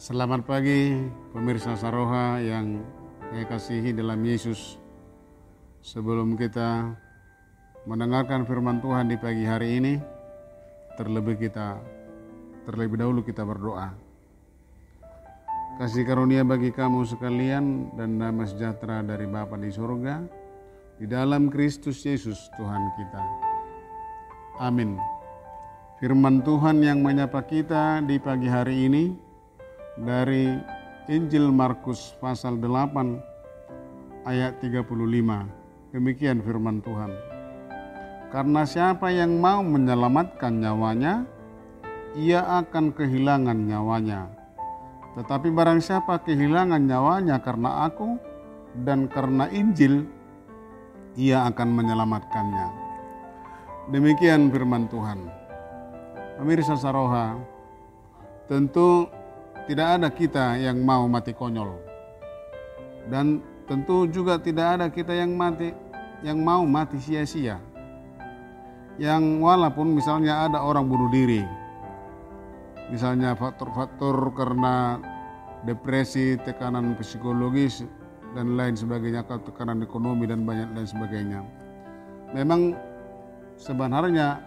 Selamat pagi pemirsa Saroha yang saya kasihi dalam Yesus. Sebelum kita mendengarkan firman Tuhan di pagi hari ini, terlebih kita terlebih dahulu kita berdoa. Kasih karunia bagi kamu sekalian dan damai sejahtera dari Bapa di surga di dalam Kristus Yesus Tuhan kita. Amin. Firman Tuhan yang menyapa kita di pagi hari ini dari Injil Markus pasal 8 ayat 35. Demikian firman Tuhan. Karena siapa yang mau menyelamatkan nyawanya, ia akan kehilangan nyawanya. Tetapi barang siapa kehilangan nyawanya karena aku dan karena Injil, ia akan menyelamatkannya. Demikian firman Tuhan. Pemirsa Saroha, tentu tidak ada kita yang mau mati konyol. Dan tentu juga tidak ada kita yang mati yang mau mati sia-sia. Yang walaupun misalnya ada orang bunuh diri. Misalnya faktor-faktor karena depresi, tekanan psikologis dan lain sebagainya, atau tekanan ekonomi dan banyak lain sebagainya. Memang sebenarnya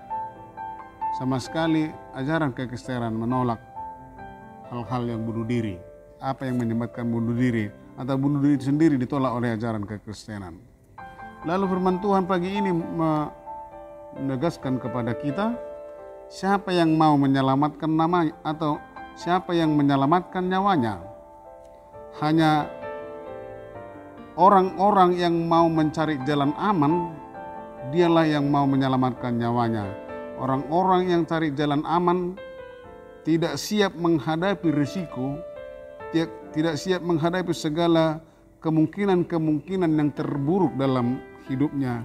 sama sekali ajaran kekristenan menolak hal-hal yang bunuh diri. Apa yang menyebabkan bunuh diri atau bunuh diri sendiri ditolak oleh ajaran kekristenan. Lalu firman Tuhan pagi ini menegaskan kepada kita siapa yang mau menyelamatkan nama atau siapa yang menyelamatkan nyawanya. Hanya orang-orang yang mau mencari jalan aman, dialah yang mau menyelamatkan nyawanya. Orang-orang yang cari jalan aman tidak siap menghadapi risiko, tidak siap menghadapi segala kemungkinan-kemungkinan yang terburuk dalam hidupnya,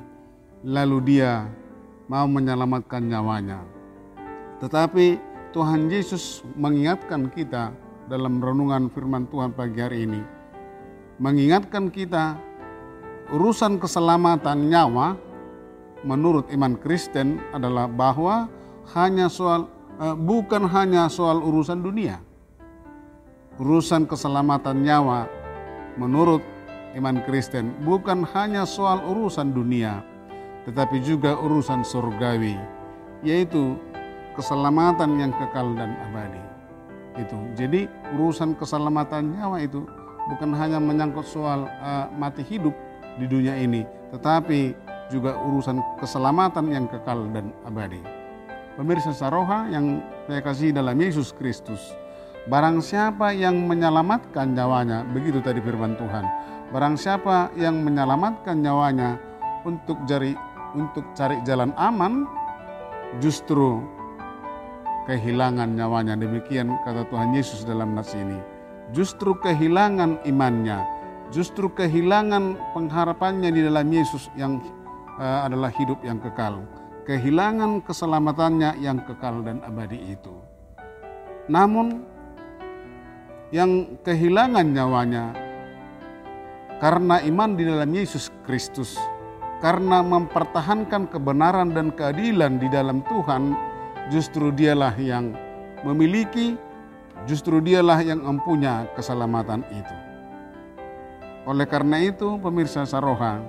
lalu dia mau menyelamatkan nyawanya. Tetapi Tuhan Yesus mengingatkan kita dalam renungan firman Tuhan pagi hari ini, mengingatkan kita urusan keselamatan nyawa menurut iman Kristen adalah bahwa hanya soal bukan hanya soal urusan dunia. Urusan keselamatan nyawa menurut iman Kristen bukan hanya soal urusan dunia, tetapi juga urusan surgawi, yaitu keselamatan yang kekal dan abadi. Itu. Jadi urusan keselamatan nyawa itu bukan hanya menyangkut soal uh, mati hidup di dunia ini, tetapi juga urusan keselamatan yang kekal dan abadi. Pemirsa Saroha yang saya kasih dalam Yesus Kristus. Barang siapa yang menyelamatkan nyawanya, begitu tadi firman Tuhan. Barang siapa yang menyelamatkan nyawanya untuk cari untuk cari jalan aman, justru kehilangan nyawanya. Demikian kata Tuhan Yesus dalam nas ini. Justru kehilangan imannya, justru kehilangan pengharapannya di dalam Yesus yang uh, adalah hidup yang kekal. Kehilangan keselamatannya yang kekal dan abadi itu. Namun yang kehilangan nyawanya karena iman di dalam Yesus Kristus, karena mempertahankan kebenaran dan keadilan di dalam Tuhan, justru dialah yang memiliki, justru dialah yang mempunyai keselamatan itu. Oleh karena itu, pemirsa Saroha,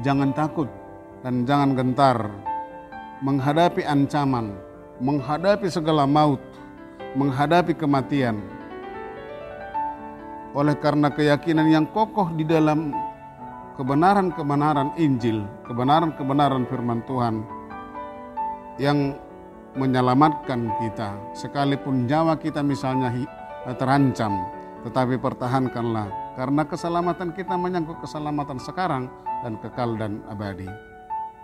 jangan takut dan jangan gentar menghadapi ancaman, menghadapi segala maut, menghadapi kematian. Oleh karena keyakinan yang kokoh di dalam kebenaran-kebenaran Injil, kebenaran-kebenaran firman Tuhan yang menyelamatkan kita, sekalipun nyawa kita misalnya terancam, tetapi pertahankanlah karena keselamatan kita menyangkut keselamatan sekarang dan kekal dan abadi.